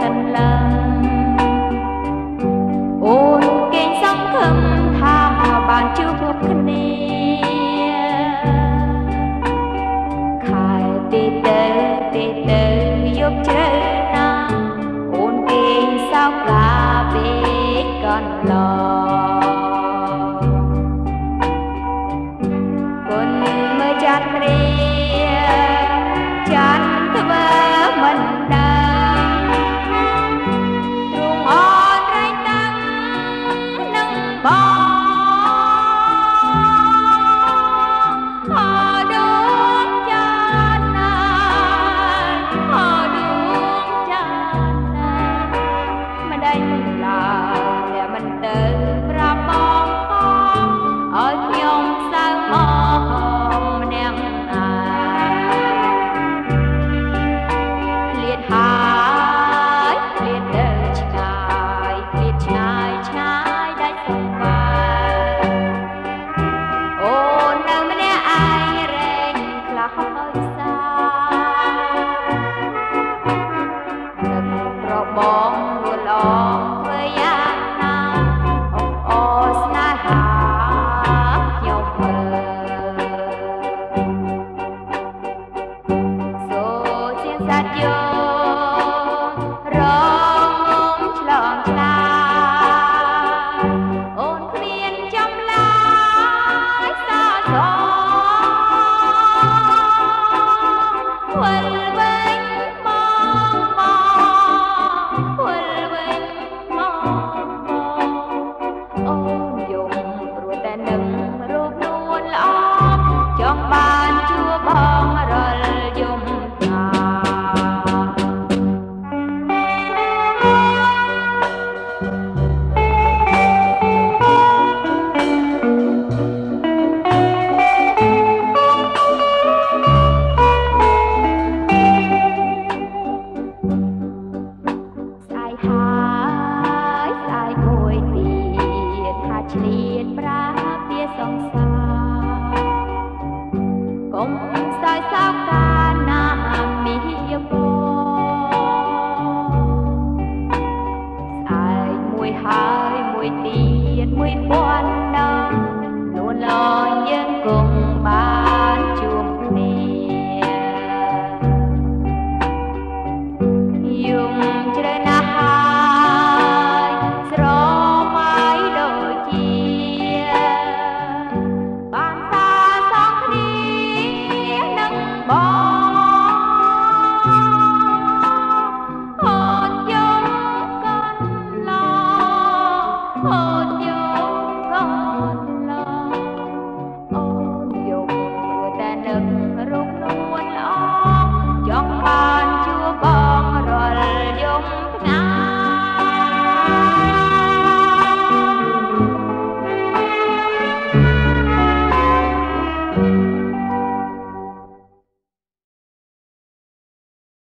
សន្លឹងអូនគេសង្ឃឹមថាមកបានជួបគ្នាខែទីទៅទីទៅយប់ជ្រៅ bye. lòng thời gian 吧 ហើយមួយទៀតមួយពាន់